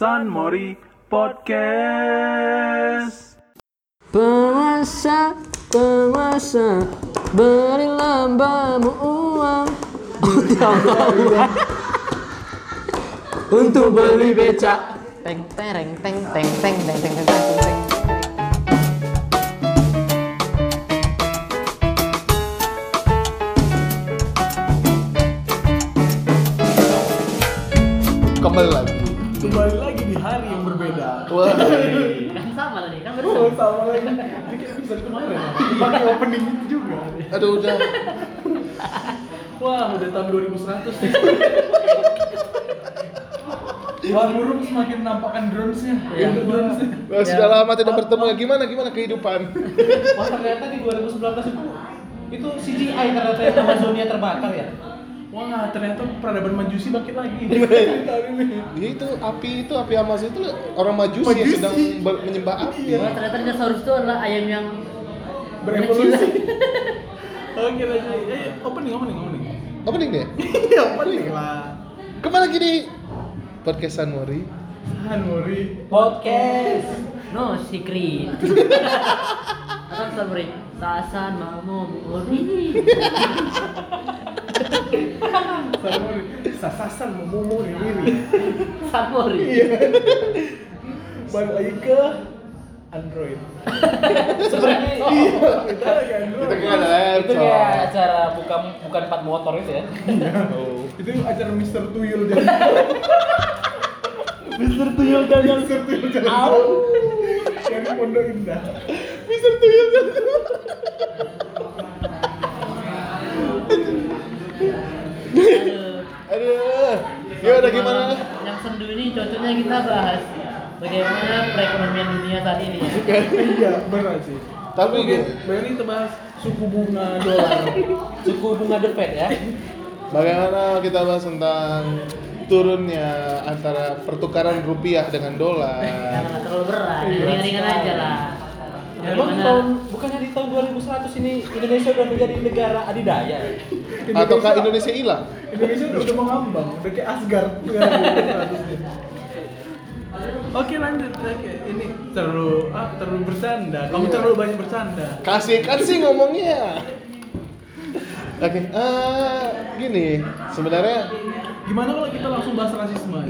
San Mori Podcast. Penguasa, penguasa, berilah bamu uang. Untuk beli becak. Teng tereng teng teng teng teng teng teng teng teng. kembali lagi Kembali lagi di hari yang berbeda. wah Kan sama tadi, kan Oh, sama lagi. Ini kayak episode kemarin. Pakai opening itu juga. aduh udah Wah, udah tahun 2100 nih. Wah, burung semakin nampakkan drones-nya. Untuk drones-nya. Wah, sudah lama tidak bertemu ya gimana gimana kehidupan Wah ternyata di 2019 itu itu CGI ternyata yang Amazonia terbakar ya. Wah, ternyata peradaban majusi bangkit lagi. Tahun ini. Ya, itu api itu api Amazon itu orang majusi, yang Majusi. sedang ber- menyembah api Wah, ternyata dinosaurus itu adalah ayam yang Berevolusi. Oke, lanjut. Eh, opening, opening, opening. opening deh Iya, opening lah. kembali lagi di podcast Sanmori Hanuri. Podcast. No secret. Kan sampai sasan mau muri. Sanuri. Sasasan memomo nih Riri. Samori. Balik lagi ke Android. Sebenarnya Iya, kita lagi Android. kita kan ada itu kayak acara bukan bukan empat motor itu ya. Oh. Itu acara Mr. Tuyul jadi. Mr. Tuyul dan Mr. Tuyul dan Yang Pondok Indah. Mr. Tuyul dan Aduh. aduh gimana gimana Yang sendu ini cocoknya kita bahas bagaimana perekonomian dunia saat ini ya. Iya, benar sih. Tapi. Bayangin kita bahas suku bunga dolar. Suku bunga The Fed ya. bagaimana kita bahas tentang turunnya antara pertukaran rupiah dengan dolar Jangan terlalu berat, ringan-ringan aja lah. Emang tahun bukannya di tahun 2100 ini Indonesia udah menjadi negara adidaya ya? ataukah Indonesia hilang Indonesia udah, udah mengambang, udah kayak Asgard. Oke lanjut, oke ini terlalu ah, terlalu bercanda. Kamu Iya. terlalu banyak bercanda. kasih kan sih ngomongnya oke eh, gini sebenarnya Gimana kalau kita langsung bahas rasisme?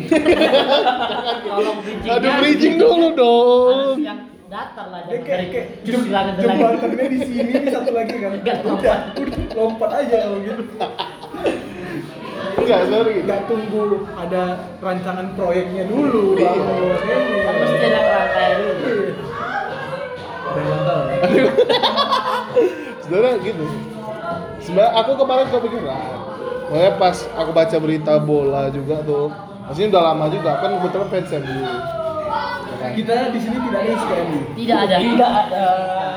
Tolong bridgingnya. aduh bridging dulu dong yang datar lah jangan kayak, dari jem- langit jembatannya di sini, ini satu lagi kan. Udah, lompat. udah lompat aja kalau gitu. enggak sebenarnya gini. Nggak tunggu ada rancangan proyeknya dulu. Iya. baru ini. Kan mesti ada kerangkanya dulu. Ada yang tahu. sebenarnya gitu sebenarnya aku kemarin kepikiran Makanya pas aku baca berita bola juga tuh maksudnya udah lama juga kan kebetulan fans MU Ya kan? Kita di sini tidak ada yang suka MU. Tidak ada. Tidak ada.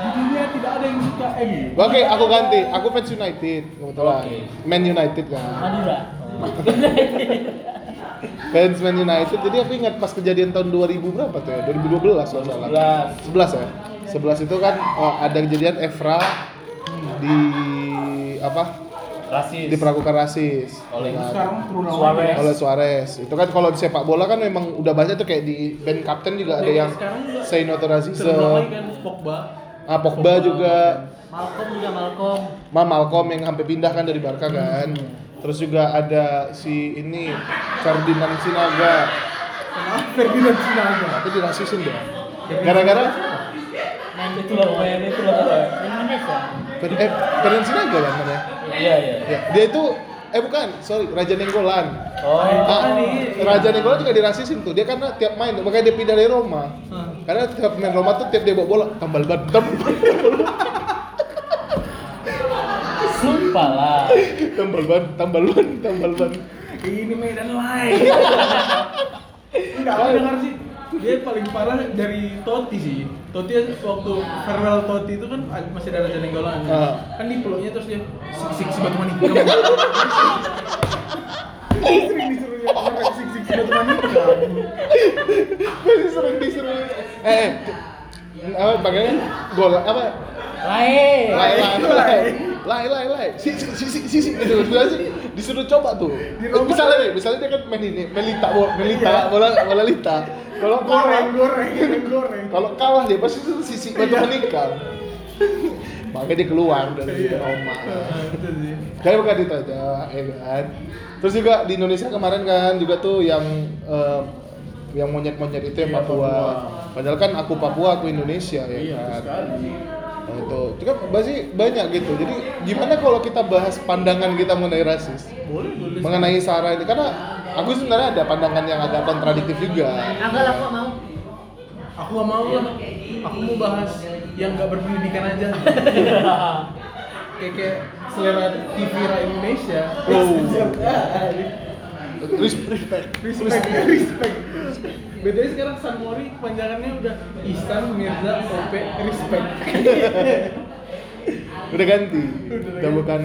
Di dunia tidak ada yang suka MU. Oke, aku ganti. Aku fans United kebetulan. Oke. Man United kan. Madura. Fans Man United. Jadi aku ingat pas kejadian tahun 2000 berapa tuh ya? 2012 kalau salah. 11 ya. 11 itu kan oh, ada kejadian Evra di apa? Rasis. Diperlakukan rasis Oleh Sekarang turun Suarez. oleh Suarez. Itu kan kalau di sepak bola kan memang udah banyak tuh kayak di band kapten juga ada yang Sekarang juga say no to racism. Kan Pogba. Ah, Pogba juga, Malcolm juga Malcolm. Ma Malcolm yang sampai pindah kan dari Barca kan. Terus juga ada si ini Ferdinand Sinaga. Kenapa Ferdinand Sinaga? Tapi dirasisin deh. Gara-gara Main Itu loh, itu loh. Main Indonesia. Fer- eh, Ferdinand Sinaga kan namanya. Iya iya. Ya, dia itu eh bukan, sorry, Raja Nenggolan. Oh. Ah, nih, iya. Raja Nenggolan juga dirasisin tuh. Dia karena tiap main, makanya dia pindah dari Roma. Hmm. Karena tiap main Roma tuh tiap dia bawa bola tambal ban, tambal Sumpah lah. tambal ban, tambal ban, tambal ban. Ini Medan lain. Enggak, aku dengar sih dia paling parah dari Totti sih. Totti waktu farewell Totti itu kan masih ada Raja Nenggolan. Ah. Kan di peluknya terus dia sik sik batu manik. Sering disuruhnya orang sik sik batu manik. Masih sering disuruh. Eh, eh. apa bagaimana gol apa lain lain lain lai lai lai si si si si si, si. Sebenarnya sih disuruh coba tuh misalnya nih misalnya dia kan main ini melita bola melita Iya. bola bola lita kalau goreng goreng goreng kalau kalah dia pasti tuh sisi batu menikam makanya dia keluar dari Iya. trauma Itu kayak bukan itu aja ya kan terus juga di Indonesia kemarin kan juga tuh yang eh, yang monyet-monyet itu yang Iya, Papua. Papua. Padahal kan aku Papua, aku Indonesia ya Iya, kan. Nah, itu, itu kan pasti banyak gitu. Jadi gimana kalau kita bahas pandangan kita mengenai rasis, Boleh, boleh. mengenai sara ini? Karena aku sebenarnya ada pandangan yang agak kontradiktif juga. Enggak lah kok mau. Aku gak mau lah. Aku mau bahas yang gak berpendidikan aja. kayak kayak selera TV Ra Indonesia. Oh. Respect, Respect. respect, respect. Bedanya sekarang Sanmori kepanjangannya udah Ihsan Mirza Sope Respect. Udah ganti. Udah Udah bukan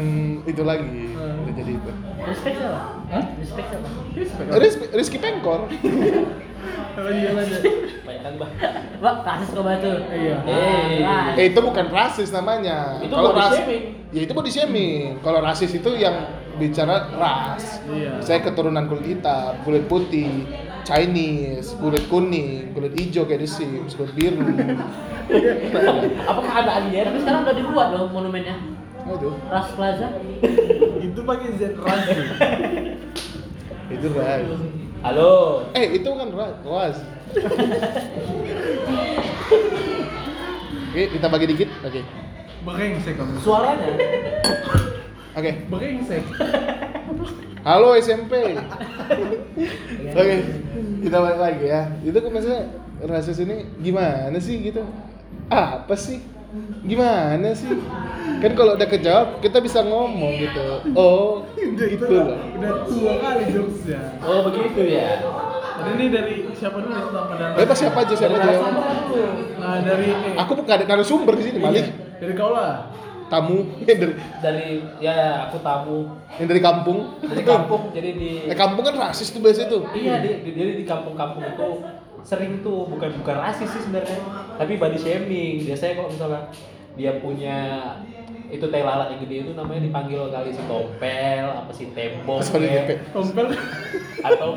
itu lagi. Hmm. Udah jadi itu. Respect siapa? Hah? Respect siapa? Rizky, Rizky Pengkor. Pak, kasus kau batu. Iya. Eh, Eh itu bukan rasis namanya. Itu Kalau body ras- shaming. Ya itu body shaming. Kalau rasis itu yang bicara ras. Iya. Saya keturunan kulit hitam, kulit putih, Chinese, kulit kuning, kulit hijau kayak di Sims, kulit biru. Apakah ada alien? tapi sekarang udah dibuat dong monumennya. Itu. Ras Plaza. Itu pakai Z Razi. Itu ras. Halo. Eh itu kan ras. ras. Oke, kita bagi dikit. Oke. Brengsek kamu. Suaranya. Oke. Brengsek. Halo SMP. Oke, kita balik lagi ya. Itu kan maksudnya rasis ini gimana sih gitu? Apa sih? Gimana sih? Kan kalau udah kejawab kita bisa ngomong gitu. Oh, Udah gitu itu loh. udah tua kali jokesnya. Oh begitu ya. Jadi ini dari siapa dulu nih tentang pandangan? Bebas siapa aja siapa aja. Nah dari eh, Aku bukan ada narasumber di sini, Malik. dari kau lah. Tamu yang dari Dari ya aku tamu yang dari kampung. dari kampung jadi di Eh kampung kan rasis tuh biasa tuh. Iya, di, di, jadi di kampung-kampung itu sering tuh bukan bukan rasis sih sebenarnya, tapi body shaming. Biasanya kalau misalnya dia punya itu tai lalat yang gede itu namanya dipanggil kali si tompel, apa si tembok, Jepe. Tompel. atau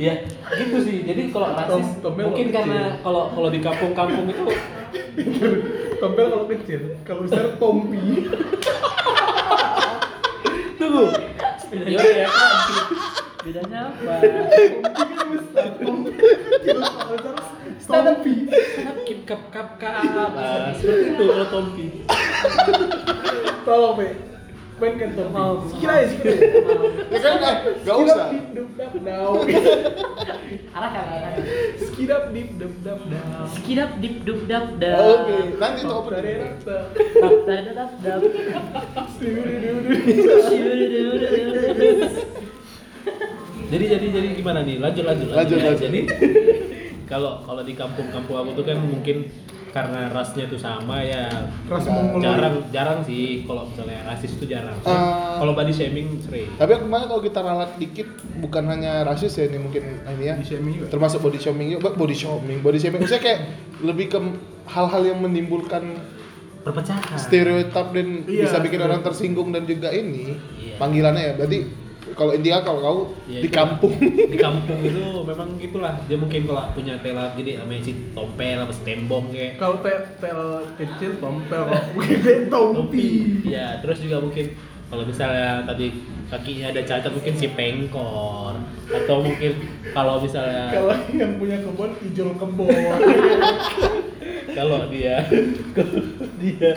ya gitu sih. Jadi kalau rasis Tom- tompel mungkin karena kalau kalau di kampung-kampung itu Tompel kalau kecil, kalau besar tompi. tunggu. Ya udah ya. Bedanya apa? Tompi kan besar, tompi tompi. Kip kap kap kap. Seperti itu kalau tompi. Tolong, Pe. Mainkan tompi. Sikit aja, sikit. Ya kan Skidap, usah. dip, dup, dap, dau. Arahkan, arahkan. Skidap, dip, dup, dap, dau. Skidap dip dup dap dap. Oke, nanti itu open. dari rata. Dap dap dap dap. Jadi jadi jadi gimana nih? Lanjut lanjut Lanjut, ya. lanjut. Jadi kalau kalau di kampung-kampung aku tuh kan mungkin karena rasnya tuh sama ya Ras jarang jarang sih kalau misalnya rasis itu jarang. Eh, kalau body shaming sering. Tapi aku kemarin kalau kita ralat dikit bukan hanya rasis ya ini mungkin ini ya. Shaming juga. Termasuk body shaming juga, body shaming, body shaming. Maksudnya kayak lebih ke hal-hal yang menimbulkan Perpecahan. stereotip dan Iya, bisa bikin orang tersinggung dan juga ini Iya. panggilannya ya. Berarti kalau intinya kalau kau Iya, di kampung. Di kampung itu memang gitulah. Dia mungkin kalau punya tela gede namanya si tompel apa si tembong kayak. Kalau te- tel kecil tompel, gede tompi. ya terus juga mungkin kalau misalnya tadi kakinya ada cacat mungkin si pengkor. Atau mungkin kalau misalnya Kalau yang punya kebun, ijol kebun. kalau dia kalau dia.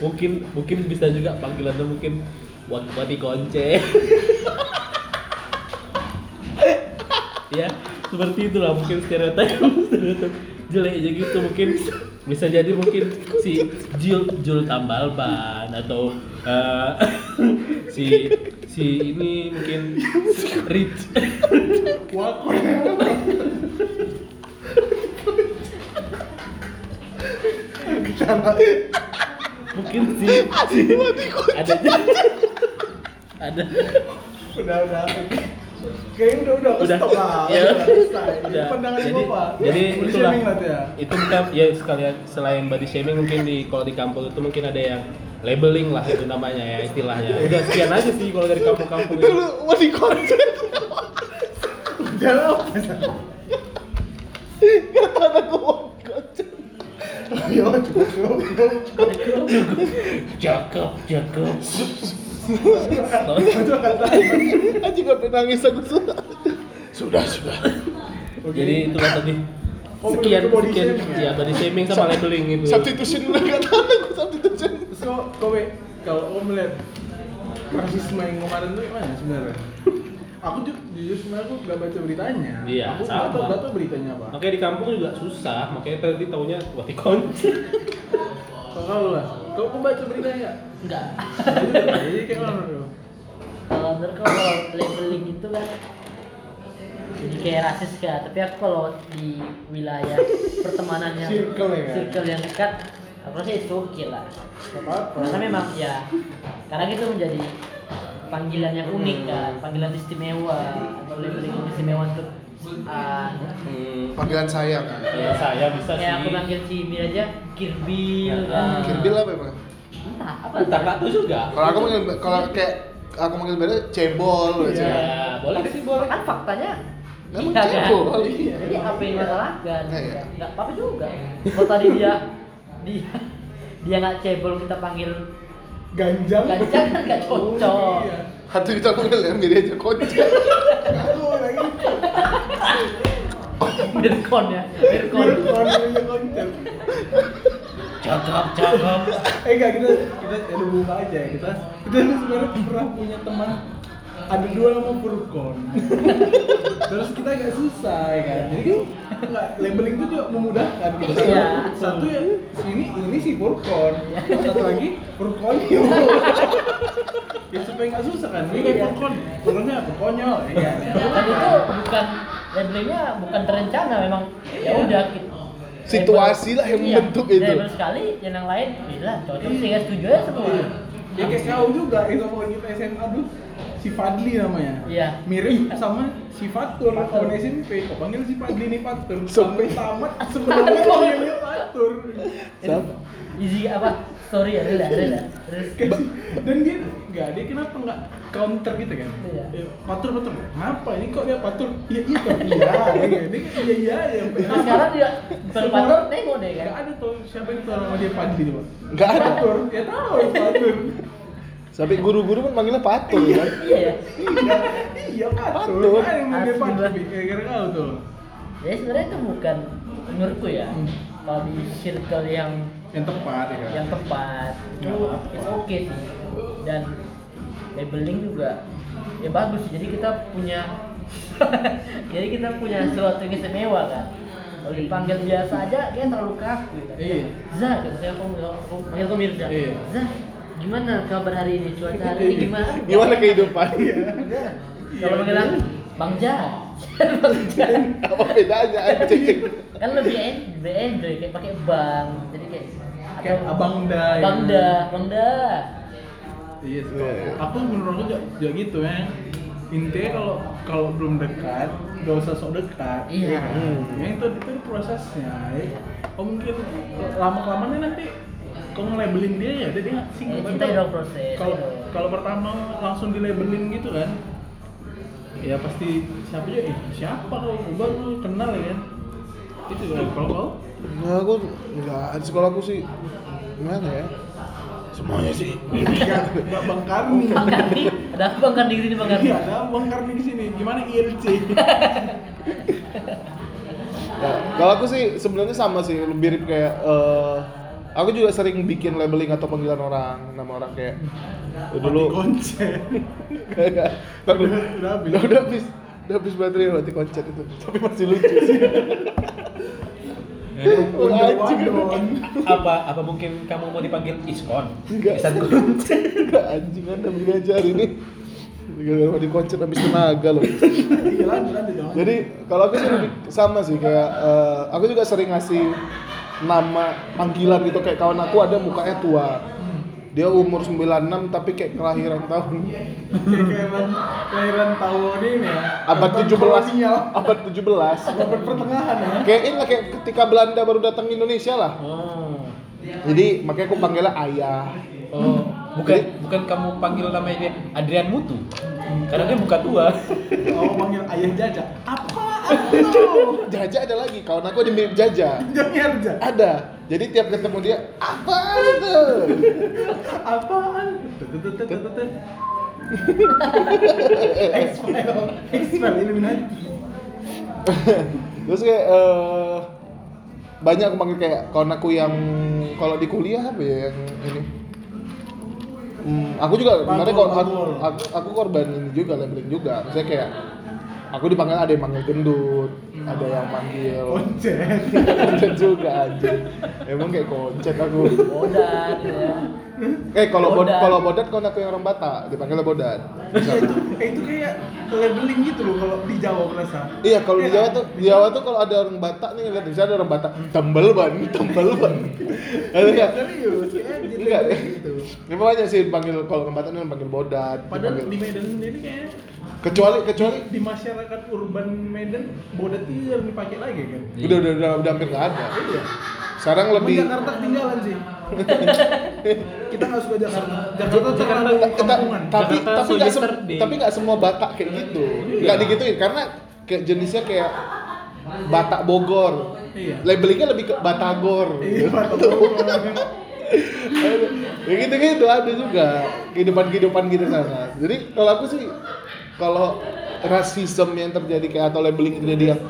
Mungkin mungkin bisa juga panggilannya mungkin buat buati konce ya seperti itulah mungkin stereotip stereotip jelek aja gitu mungkin. Bisa jadi mungkin si Jul Jul tambal ban atau eh, si si ini mungkin Rich. Wah, mungkin si, si ada ada udah udah. Kayaknya udah udah Udah. stop lah. Ya. Udah. Udah. Pandangan Jadi, gua, Pak. jadi Body itulah. shaming lah tuh ya. Itu kita ya sekalian selain body shaming mungkin di kalau di kampung itu mungkin ada yang labeling lah itu namanya ya istilahnya. Udah sekian aja sih kalau dari kampung-kampung Itu lu mau di konten. Jangan apa sih? Kata aku mau konten. Ya cukup cukup cukup. Cakep, cakep. Itu. Anjing gak pengen nangis aku sudah. Sudah, sudah. Jadi itulah tadi. Oh, Sekian, itu body sekian, shaming ya? ya body shaming sama labeling itu. Substitution tahu aku substitution. Kok kowe kalau kamu melihat rasisme yang kemarin tuh gimana sebenarnya? Aku ju jujur sebenarnya aku gak baca beritanya. Iya, aku sama. gak tau, gak tau beritanya apa. Makanya di kampung juga susah, makanya tadi taunya buat di kunci. Kalau kau lah, kau kau baca beritanya nggak? Enggak. Jadi kayak mana tuh? Kalau menurut kalau labeling itu kan jadi kayak rasis kan, tapi aku kalau di wilayah pertemanan yang Circle ya circle yang dekat, aku rasa itu oke lah. Karena memang ya, karena itu menjadi panggilan yang unik kan, panggilan istimewa atau labeling istimewa untuk ah, Hmm. Panggilan sayang. kan? Ya saya bisa sih. kayak aku manggil si Mir aja Kirbil kan. Kirbil apa emang? Entah apa Entah nggak tahu juga. Kalau aku manggil kalau kayak aku manggil beda cebol aja. Ya, boleh sih boleh. kan faktanya Emang cebol. Iya. jadi apa yang masalah kan Iya, iya. apa-apa juga kalau tadi dia dia dia nggak cebol kita panggil Ganjang. Ganjang kan nggak cocok. Oh, iya. Kita manggil yang mirip aja kocak. Aku lagi. Mirkon ya Mirkon Mirkon konten. Cakep, cakep. Eh enggak kita kita ada buka aja ya. Kita kita sebenarnya pernah punya teman ada dua nama Furkon. Terus kita agak susah ya kan. Jadi kan nggak labeling itu juga memudahkan gitu. Satu, Iya. satu ya ini ini si Furkon. Iya. Satu lagi Furkonio. ya supaya nggak susah kan. Ini kayak Iya. Furkon. Furkonnya apa? Konyol. Iya. dan itu bukan labelingnya bukan terencana memang ya udah kita Situasi lah yang Iya, membentuk itu. label sekali yang lain bilang cocok sih ya setuju aja semua Ya kayak kau juga itu kalau kita SMA dulu si Fadli namanya. Iya. Mirip sama si Fatur kawan SMP. Kau panggil si Fadli nih Fatur. Sampai- Sampai tamat sebelumnya panggilnya Fatur. Siapa? easy apa story ya ada ada terus Kayak- Dan dia enggak dia kenapa enggak counter gitu kan? Iya. Fatur Fatur. Kenapa ini kok dia Fatur? Iya iya toh, iya. Kan iya iya ya. Sekarang dia berpatur nengok deh kan ada tuh siapa yang tahu nama dia Fadli coba? Nggak ada. Fatur. Ya tahu Fatur. Sampai guru-guru pun manggilnya patung kan. iya ya Iya, iya. Fatur. Ada yang manggil banget. Kira-kira kau tuh. jadi sebenarnya itu bukan menurutku ya Hmm. kalau di circle yang Yang tepat ya kan? yang tepat itu apa-apa. itu oke sih dan labeling juga ya bagus jadi kita punya jadi kita punya sesuatu yang istimewa kan kalau dipanggil biasa aja dia terlalu kaku kan Iya. Zah gitu saya aku aku panggil kau Mirza Iya. Zah gimana kabar hari ini cuaca hari ini gimana Gimana kehidupan? Enggak. kalau bilang Bang Ja Bang Ja Apa bedanya anjing? kan lebih en- lebih enjoy kayak pakai bang kayak Abang Da. ya. Bang Da Bang Da Iya, sih. Iya, iya. aku menurut aku juga, juga gitu ya. Intinya kalau kalau belum dekat, gak usah sok dekat. Iya. Hmm. Ya itu itu prosesnya. Ya. Oh mungkin lama kelamaan nanti kau nge-labelin dia ya, dia nggak sih. Eh, cinta dong proses, Kalau kalau pertama langsung di-labelin gitu kan, ya pasti siapa juga, eh, siapa kau baru kenal ya kan? Itu kan kalau kau Nah, aku enggak di sekolah aku sih gimana ya? Semuanya sih. nggak nggak Bang Karni. Bang Karni ada Bang Karni di sini Bang Karni Iya, ada Bang Karni di sini. Gimana ILC? Ya, kalau aku sih sebenarnya sama sih, lebih mirip kayak eh, aku juga sering bikin labeling atau panggilan orang, nama orang kayak eh, dulu konsen. kayak Udah- habis. Udah, habis. Udah habis baterai mati koncat itu. Tapi masih lucu sih. Apa apa mungkin kamu mau dipanggil iskon? Enggak. Kunci. Enggak anjing Anda belajar ini. Gara-gara mati koncat habis tenaga loh. Iya. Jadi kalau aku sih lebih sama sih kayak eh, aku juga sering ngasih nama panggilan gitu kayak kawan aku ada mukanya tua. Dia umur 96 tapi kayak kelahiran tahun Kayak kelahiran kelahiran tahun ini ya. abad Abad 17 kolonial. abad 17 Abad pertengahan ya. kayak ini lah, kayak ketika Belanda baru datang ke Indonesia lah Oh. jadi makanya aku panggilnya ayah Oh, bukan bukan kamu panggil namanya dia Adrian Mutu. Karena dia bukan tua. Oh panggil ayah jajak. Lo? Jaja ada lagi kawan aku ada mirip Jaja Jangan aja. ada jadi tiap ketemu dia apa itu? Apaan? Illuminati. terus kayak eh, banyak aku panggil kayak kawan aku yang kalau di kuliah apa ya yang ini. Hmm, aku juga kemarin kok aku, aku, aku korban ini juga labeling juga. Misalnya kayak aku dipanggil ada yang manggil gendut ada yang manggil Koncet. koncet juga aja emang kayak koncet aku Bodat ya. eh kalau bod, Bodat. kalau bodat kalau aku yang orang Batak dipanggilnya bodat. Eh, itu kayak labeling gitu loh kalau di Jawa merasa. Iya kalau di Jawa tuh di Jawa tuh kalau ada orang Batak nih ngeliat misalnya ada orang Batak tembel ban tembel ban ada nggak Serius, kayak di Enggak. gitu. ini banyak sih dipanggil kalau orang Batak nih dipanggil bodat Padahal dipanggil- di Medan sendiri kayaknya kecuali kecuali di masyarakat urban Medan bodat itu jarang dipakai lagi kan. udah udah udah, udah hampir nggak ada Iya. sekarang lebih Jakarta ketinggalan sih. Kita nggak suka Jakarta. Jakarta terlalu kampungan. tapi tapi nggak tapi nggak semua Batak kayak gitu nggak digituin karena kayak jenisnya kayak Batak Bogor Iya. labelingnya lebih ke Batagor Iya, Bogor. ya gitu gitu ada juga kehidupan kehidupan gitu sana jadi kalau aku sih kalau rasisme yang terjadi kayak atau labeling terjadi yang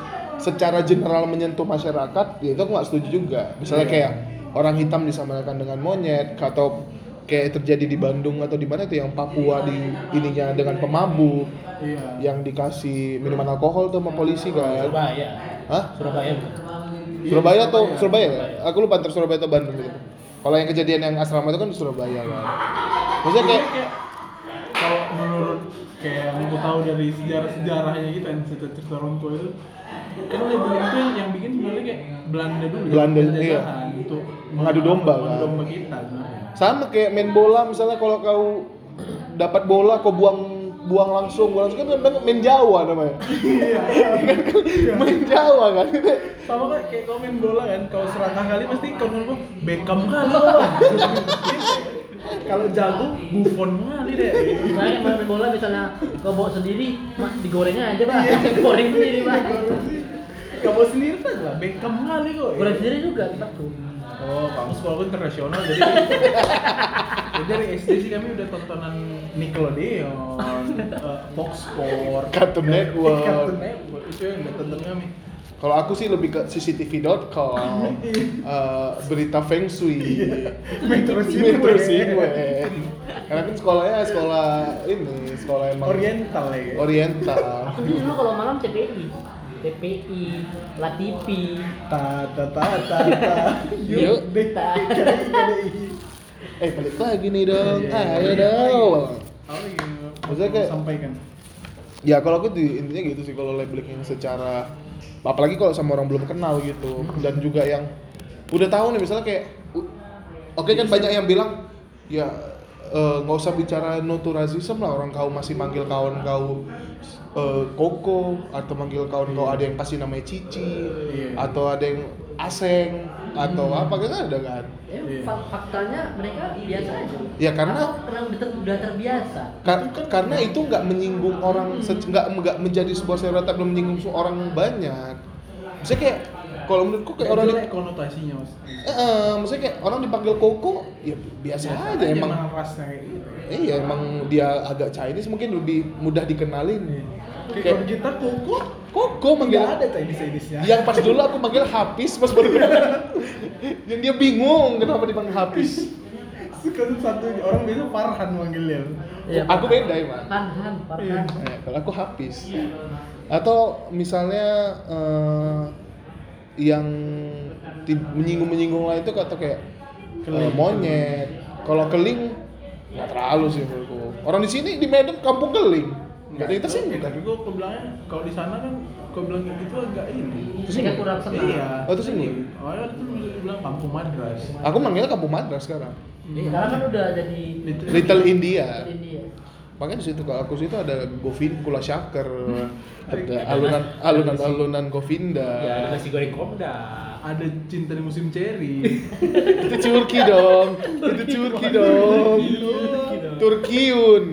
secara general menyentuh masyarakat ya itu aku nggak setuju juga misalnya Iya. kayak orang hitam disamakan dengan monyet atau kayak terjadi di Bandung atau di mana tuh yang Papua di ininya dengan pemabuk Iya. yang dikasih minuman alkohol tuh sama polisi kan Surabaya. Hah? Surabaya bukan? Surabaya atau Surabaya. Surabaya ya? Surabaya. Aku lupa antara Surabaya atau Bandung gitu. Kalau yang kejadian yang asrama itu kan di Surabaya kan. Maksudnya kayak kayak kayak aku tahu dari sejarah-sejarahnya gitu kan cerita-cerita orang tua itu kan labeling itu yang, yang bikin sebenarnya kayak Belanda dulu ya, Belanda, penjajahan iya. untuk Mengadu domba, kan. domba kita sebenarnya. sama kayak main bola misalnya kalau kau dapat bola kau buang buang langsung buang langsung kan main Jawa namanya. Iya. main Jawa kan. Sama kayak kayak kau main bola kan, kalau serakah kali pasti kau ngomong Beckham lo. Kalau jago Buffon kali deh. Misalnya main bola misalnya kau bawa sendiri, mak digoreng aja pak, goreng sendiri pak. Kamu sendiri kan lah Beckham kali kok. Goreng sendiri juga tempatku. Oh, kamu sekolah internasional jadi jadi dari SD sih kami udah tontonan Nickelodeon, eh, Fox Sport, Cartoon Network. Cartoon Network itu yang udah tonton kami. Kalau aku sih lebih ke cctv.com, eh, berita feng shui, Metro. Cinwen. Karena kan sekolahnya sekolah ini, sekolah emang Oriental ya. Oriental. Aku dulu kalau malam TPI, TPI, Latipi, Ta ta ta ta ta. Yuk. deh. Ta. Eh balik lagi nih dong, Iya, iya, ayo iya. dong. Apa yang Maksudnya kayak- sampaikan? Ya kalau aku di, intinya gitu sih kalau labeling yang secara apalagi kalau sama orang belum kenal gitu dan juga yang udah tahu nih misalnya kayak oke kan banyak yang bilang ya eh, nggak usah bicara no to racism lah orang kau masih manggil kawan kau eh, koko atau manggil kawan kau ada yang kasih namanya cici Iya. atau ada yang aseng atau apa gitu ada kan Ya, Iya. fak- faktanya mereka biasa aja. Ya, karena- Atau karena udah, ter- udah terbiasa. Kar- karena itu nggak menyinggung orang nggak nggak menjadi sebuah stereotip dan menyinggung orang banyak maksudnya kayak kalau menurutku kayak orang di, jelek konotasinya mas. eh, eh, maksudnya kayak orang dipanggil koko ya biasa, aja emang rasnya kayak gitu. iya emang dia agak Chinese mungkin lebih mudah dikenalin Kayak Kayak- kita koko, koko manggil nggak ada Chinese Chinese-nya. yang pas dulu aku manggil Hafiz pas baru yang dia bingung kenapa dipanggil Hafiz? Sekarang satu orang biasa Farhan manggilnya. Ya, aku beda emang Farhan, Farhan. Eh, kalau aku Hafiz. Atau misalnya eh, yang menyinggung-menyinggung lain itu kata kayak eh, Keling. monyet. Kalau keling nggak terlalu sih menurutku. Orang di sini di Medan kampung keling nggak ada yang tersinggung Ya, kan tapi kok aku bilangnya kalau di sana kan kau bilang gitu agak ini. Mereka kurang senang. Iya. Oh, tersinggung? Oh, ya itu bisa dibilang kampung madras. aku manggilnya kampung madras sekarang Sekarang kan udah jadi Little India. Little India. Makanya di situ kalau aku situ ada Govin Kula Shaker, ada alunan alunan alunan Govinda. Ya, ada nasi goreng komda. ada cinta di musim cherry itu Turki dong, itu Turki dong. Turkiun.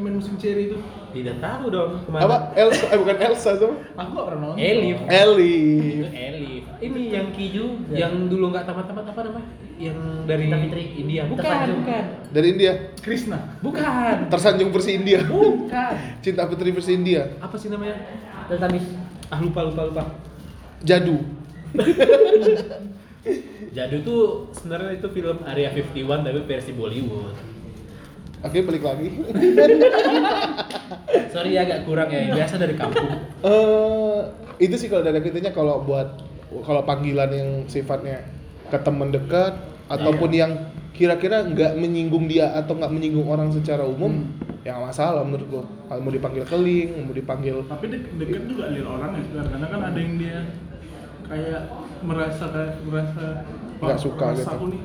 Main-main musim cherry itu Tidak tahu dong ke mana. Apa Elsa? Eh bukan Elsa tuh. aku gak pernah nonton Elif. Ellie. Itu Elif. Ini yang Kiju yang dulu nggak tamat-tamat apa namanya? Yang dari Fitri. India. Bukan, Tersanjung. bukan. Dari India. Krishna Bukan. Tersanjung versi India. Bukan. Cinta Putri versi India. Apa sih namanya? Teltamis. Ah lupa lupa lupa. Jadu. Jadu tuh sebenarnya itu film Area 51 tapi versi Bollywood. Oke, balik lagi. Sorry ya agak kurang ya, biasa dari kampung. Eh, itu sih kalau dari kitanya kalau buat kalau panggilan yang sifatnya ke teman dekat ataupun yang kira-kira nggak menyinggung dia atau nggak menyinggung orang secara umum ya nggak masalah menurut gua kalau mau dipanggil keling mau dipanggil tapi de- deket juga lihat orang ya karena kan ada yang dia kayak merasa kayak merasa "Wah, Nggak suka merasa gitu." aku nih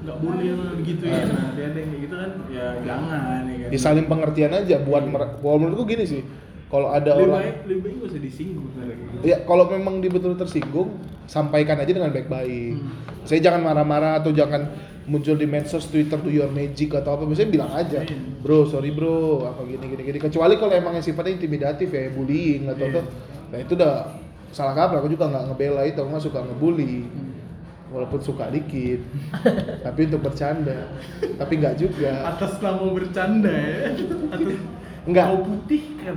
nggak boleh lah gitu ya nah dia ada yang kayak gitu kan ya jangan ya kan. Ya saling pengertian aja buat mer- kalau menurut gua gini sih kalau ada lebih orang baik lebih baik gak usah disinggung gitu. ya kalau memang dia betul tersinggung sampaikan aja dengan baik-baik. Saya jangan marah-marah atau jangan muncul di medsos Twitter do your magic atau apa biasanya bilang aja Iya. bro sorry bro apa gini gini gini. Kecuali kalau emang yang sifatnya intimidatif ya bullying atau Iya. apa nah itu udah salah kaprah aku juga nggak ngebela itu aku nggak suka ngebully walaupun suka dikit tapi untuk bercanda. Tapi nggak juga. Atas nama bercanda ya? Atas Enggak. kau putih kan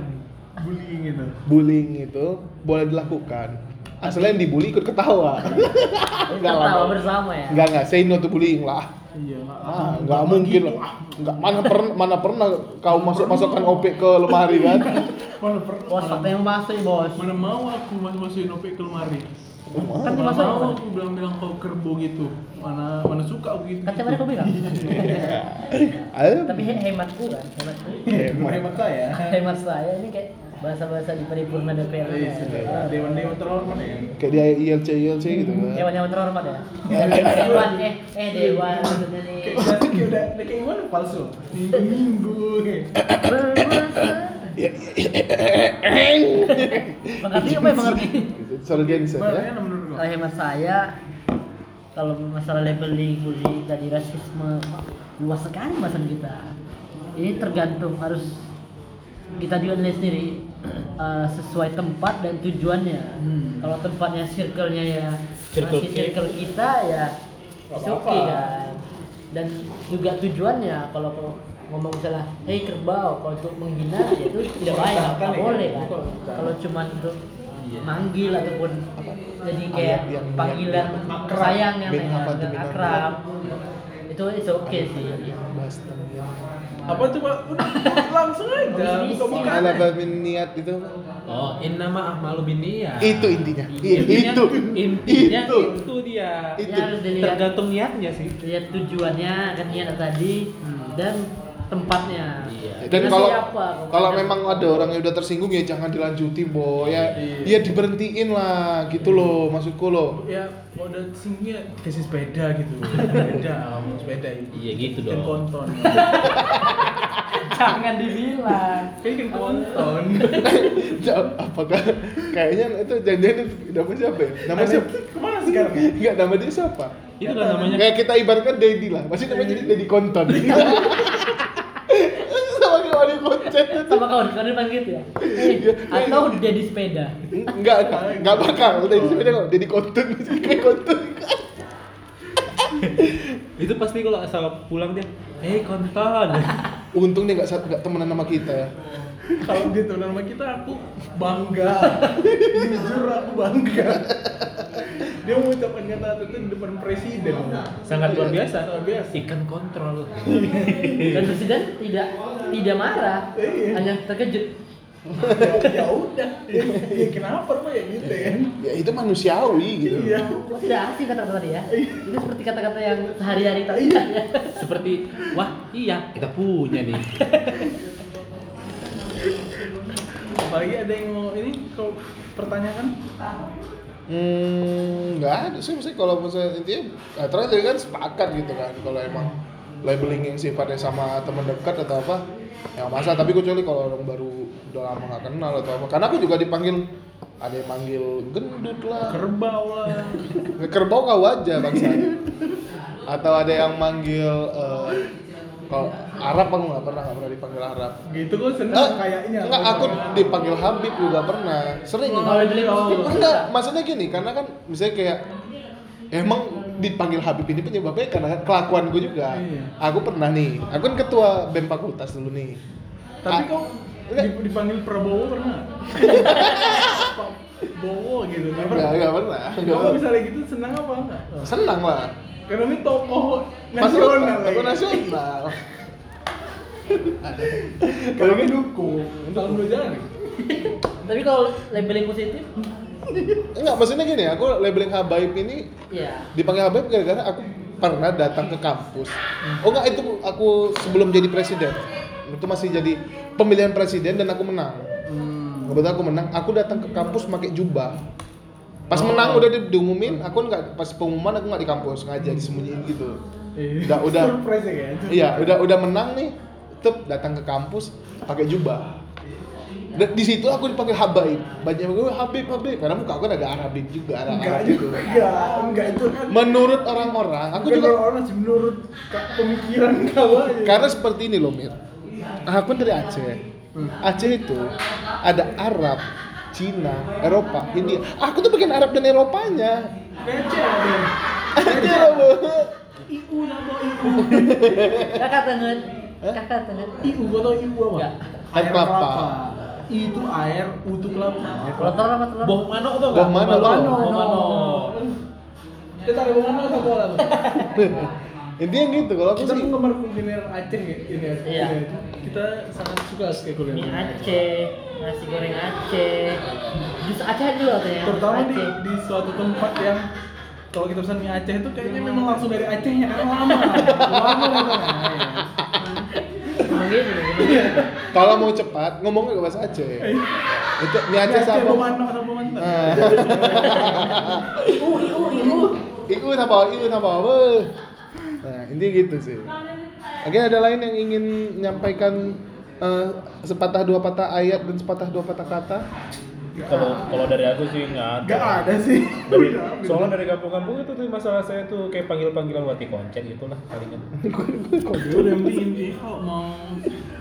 bullying itu. Bullying itu boleh dilakukan. Asalnya yang dibully ikut ketawa. Enggak lah Ketawa bersama ya. enggak enggak say no to bullying lah. Iya nggak ah enggak mungkin lah. Enggak mana pernah mana pernah kau masuk masukkan OP ke lemari kan? Mana per Bos, apa yang masuk bos? mana mau aku masuk masukin OP ke lemari Kan mana dimasukin mau kan? aku bilang-bilang kau kerbo gitu mana mana suka aku gitu Kan tiap hari aku bilang. ayo Tapi he- hematku kan, hematku. hemat hemat saya Hemat saya ini kayak bahasa-bahasa di paripurna DPR. Iya, ya. sudah. dewan-dewan terhormat ya kayak dia ILC ILC gitu kan Hewan-hewan terhormat ya. Dewan eh eh dewan kayak udah kayak gimana palsu minggu-minggu Ya, Mengerti apa ya mengerti? soal dia bisa Mana ya Kalau hemat saya kalau masalah labeling, bullying, tadi rasisme luas sekali bahasan kita. Ini tergantung harus kita juga nilai sendiri eh, sesuai tempat dan tujuannya. Hmm. Kalau tempatnya circle-nya ya Circle masih circle kita ya apa-apa. okay kan. Dan juga tujuannya kalau ngomong misalnya, hei kerbau, kalau untuk menghina ya itu tidak baik, nggak ya. boleh kan. Kalau cuma untuk Iya. manggil ataupun jadi kayak Ayat yang- panggilan yang- akrab. sayang yang apa? akrab itu itu oke sih apa coba langsung aja buka-buka Ala niat itu Oh, in nama ahmalu bin niyat. itu intinya Intinya, itu intinya itu itu, dia. Itu. Ya, harus dilihat Tergantung niatnya sih. lihat tujuannya kan niat tadi dan tempatnya. Iya. dan kalau kalau memang ada orang yang udah tersinggung ya jangan dilanjutin bo ya Iya. ya diberhentiin lah gitu loh maksudku loh. Ya kalau udah singgungnya kasih sepeda gitu. Sepeda mau sepeda itu. Iya gitu kan dong. konton. Jangan dibilang. Kayak kan konton. Ja- apakah kayaknya itu jangan-jangan itu nama siapa ya? Nama siapa? ke mana sekarang ya? Enggak, nama dia siapa? Itu kan namanya Kayak kita ibaratkan Dedi lah, masih namanya jadi Dedi Konton Sama kayak Wadi Konten sama kawan kawan depan gitu ya. Eh, atau dia di sepeda? Enggak, enggak, enggak bakal. Dedi sepeda kok, Dedi Konten Kayak Konten itu pasti kalau asal pulang dia, "Eh, konton." Untung dia enggak, enggak temenan sama kita kalau gitu nama kita aku bangga. Jujur aku bangga. Dia mengucapkan kata itu di depan presiden. Sangat luar biasa. luar biasa. Ikan kontrol. dan presiden tidak tidak marah. Iya. hanya terkejut. Ya, ya udah. Ya, kenapa pak ya gitu ya? Ya itu manusiawi gitu. Iya. Tidak asing kata-kata tadi ya? Itu seperti kata-kata yang sehari-hari tak ya Seperti, "Wah, iya, kita punya nih." apalagi ada yang mau ini kau pertanyakan? Hmm, nggak ada sih mesti kalau misalnya intinya ya, terakhir kan sepakat gitu kan kalau emang labeling yang sifatnya sama teman dekat atau apa ya masalah. Tapi kecuali kalau orang baru udah lama nggak kenal atau apa. Karena aku juga dipanggil ada yang manggil gendut lah. Kerbau lah. Kerbau kau aja bangsa. Atau ada yang manggil eh, kalau Arab aku nggak pernah nggak pernah dipanggil Arab. Gitu kok Eh, seneng kayaknya. enggak aku dipanggil Habib juga pernah. Sering Oh, positif enggak maksudnya gini karena kan misalnya kayak emang dipanggil Habib ini penyebabnya karena kelakuan gue juga. Iya. aku pernah nih aku kan ketua BEM fakultas dulu nih. Tapi kok enggak. di- dipanggil Prabowo pernah? Pak Bowo gitu? Nggak enggak pernah. enggak pernah. Kalau misalnya gitu senang apa enggak? Senang lah karena ini tokoh nasional lagi. nasional kami dukung salam dua jari Tapi kalau labeling positif, enggak maksudnya gini aku labeling Habaib ini ya dipanggil Habib gara-gara aku pernah datang ke kampus. Oh enggak itu aku sebelum jadi presiden. Itu masih jadi pemilihan presiden dan aku menang. Kebetulan aku menang, aku datang ke kampus pakai jubah. Pas menang udah di- diumumin, aku nggak pas pengumuman aku nggak di kampus, ngajar disembunyiin gitu. Udah udah surprise ya kan iya udah udah menang nih, tetep datang ke kampus pakai jubah. Dan di situ aku dipanggil Habaib. Banyak gue Habib Habib karena muka aku agak Arabik juga, Arab enggak gitu. juga enggak enggak itu kan Menurut orang-orang, aku Bukan juga orang sih menurut pemikiran kau aja karena seperti ini loh Mir. Aku dari Aceh. Aceh itu ada Arab, Cina, Eropa, India. Aku tuh bagian Arab dan Eropanya. Ada Aja loh. IU nama IU kakak tengen, kakak tengen. IU gua tau IU apa? Enggak. Air kelapa. I itu air, U itu kelapa Kalau telur apa telur? Boh mano tuh Boh mano, Boh Mano. Boh mano. Kita ada mana satu orang tuh Intinya gitu kalau aku Kita sih. penggemar kuliner Aceh ya ini ya Iya. ya. Kita sangat suka sekali kuliner Aceh, nasi goreng Aceh, jus Aceh juga katanya. Terutama di, Aceh. di suatu tempat yang kalau kita pesan mie Aceh itu kayaknya memang langsung dari Acehnya karena lama lama ya. Gitu, Iya. gitu. Kalau mau cepat ngomongnya ke bahasa Aceh. Itu mie Aceh Aceh sama. Bomano sama Ah. Iu, iu, iu. Iku apa? Iku apa? Beuh. Nah, intinya gitu sih. Oke, ada lain yang ingin menyampaikan eh, sepatah dua patah ayat dan sepatah dua patah kata? Kalau kalau dari aku sih nggak ada. Gak ada sih Dari, soalnya dari kampung-kampung itu tuh masalah saya tuh kayak panggil-panggilan wati koncen itulah palingan. Udah yang penting kalau mau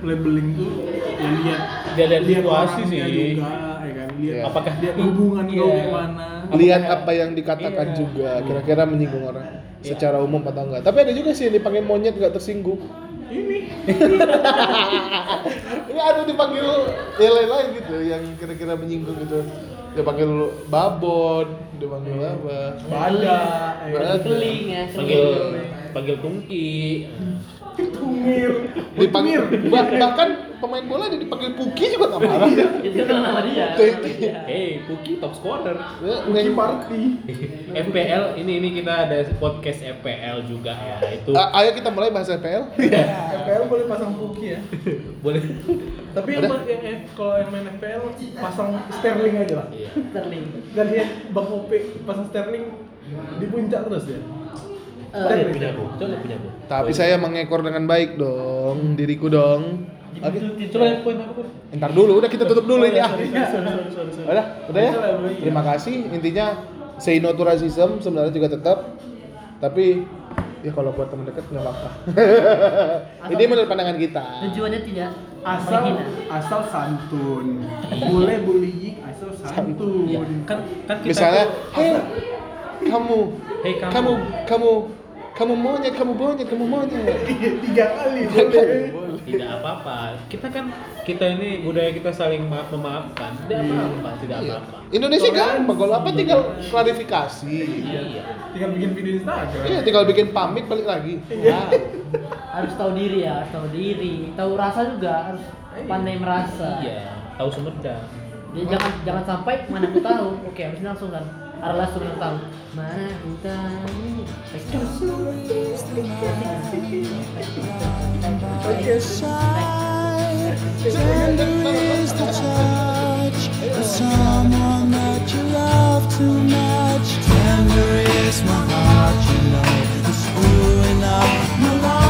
labeling tuh ya lihat Dia lihat situasi sih. juga ya kan lihat Iya. Apakah lihat hubungan kau Iya. gimana Lihat apa yang dikatakan Iya. juga, kira-kira menyinggung orang secara umum atau enggak. Tapi ada juga sih yang dipanggil monyet nggak tersinggung. Ini Ini ada dipanggil yang lain-lain gitu, yang kira-kira menyinggung gitu. Dia panggil babon, dia panggil apa? badak ya kan? Keling ya, Panggil panggil tungki. tumir Dipanggil, bah- bahkan pemain bola dia dipanggil Puki juga nggak marah. Itu kan nama dia. Iya. Hey, Puki top scorer. Ya, Puki party FPL ini ini kita ada podcast FPL juga ya itu A- ayo kita mulai bahas FPL. FPL boleh pasang Puki ya boleh tapi yang, yang- yang- kalau yang main FPL pasang Sterling aja lah Iya. Sterling. dan lihat Bang Ope pasang Sterling di puncak terus ya Eh, Coba lihat punya aku, coba lihat punya aku. Tapi saya mengekor dengan baik dong, diriku dong. Oke, coba lihat poin aku. Bro. ntar dulu, udah kita tutup dulu ini ah. Udah, udah ya. Terima kasih. Intinya say no to racism sebenarnya juga tetap. Tapi ya kalau buat teman dekat nggak apa-apa. ini menurut pandangan kita. Tujuannya tidak asal menghina. asal santun boleh bullying asal santun Iya. Kan kan kita Misalnya, tuh- hey, kamu, Hei, kamu. kamu, kamu, kamu monyet, kamu monyet, kamu monyet. tiga kali Tiga kali, boleh boleh. Tidak apa-apa. Kita kan kita ini budaya kita saling maaf memaafkan. Tidak Iya. apa-apa, tidak Iya. apa-apa. Indonesia gampang, kalau apa tinggal klarifikasi. Iya. tinggal bikin video Instagram Iya, tinggal bikin pamit balik lagi. Iya. Nah, Harus tahu diri ya, harus tahu diri. Tahu rasa juga harus pandai merasa. Iya, tahu Sumedang. Jadi jangan jangan sampai mana aku tahu. Oke, habis ini langsung kan. Allah sudah tahu mana Tender is the touch of someone that you love too much. Tender is my heart, you know. It's screwing up my life.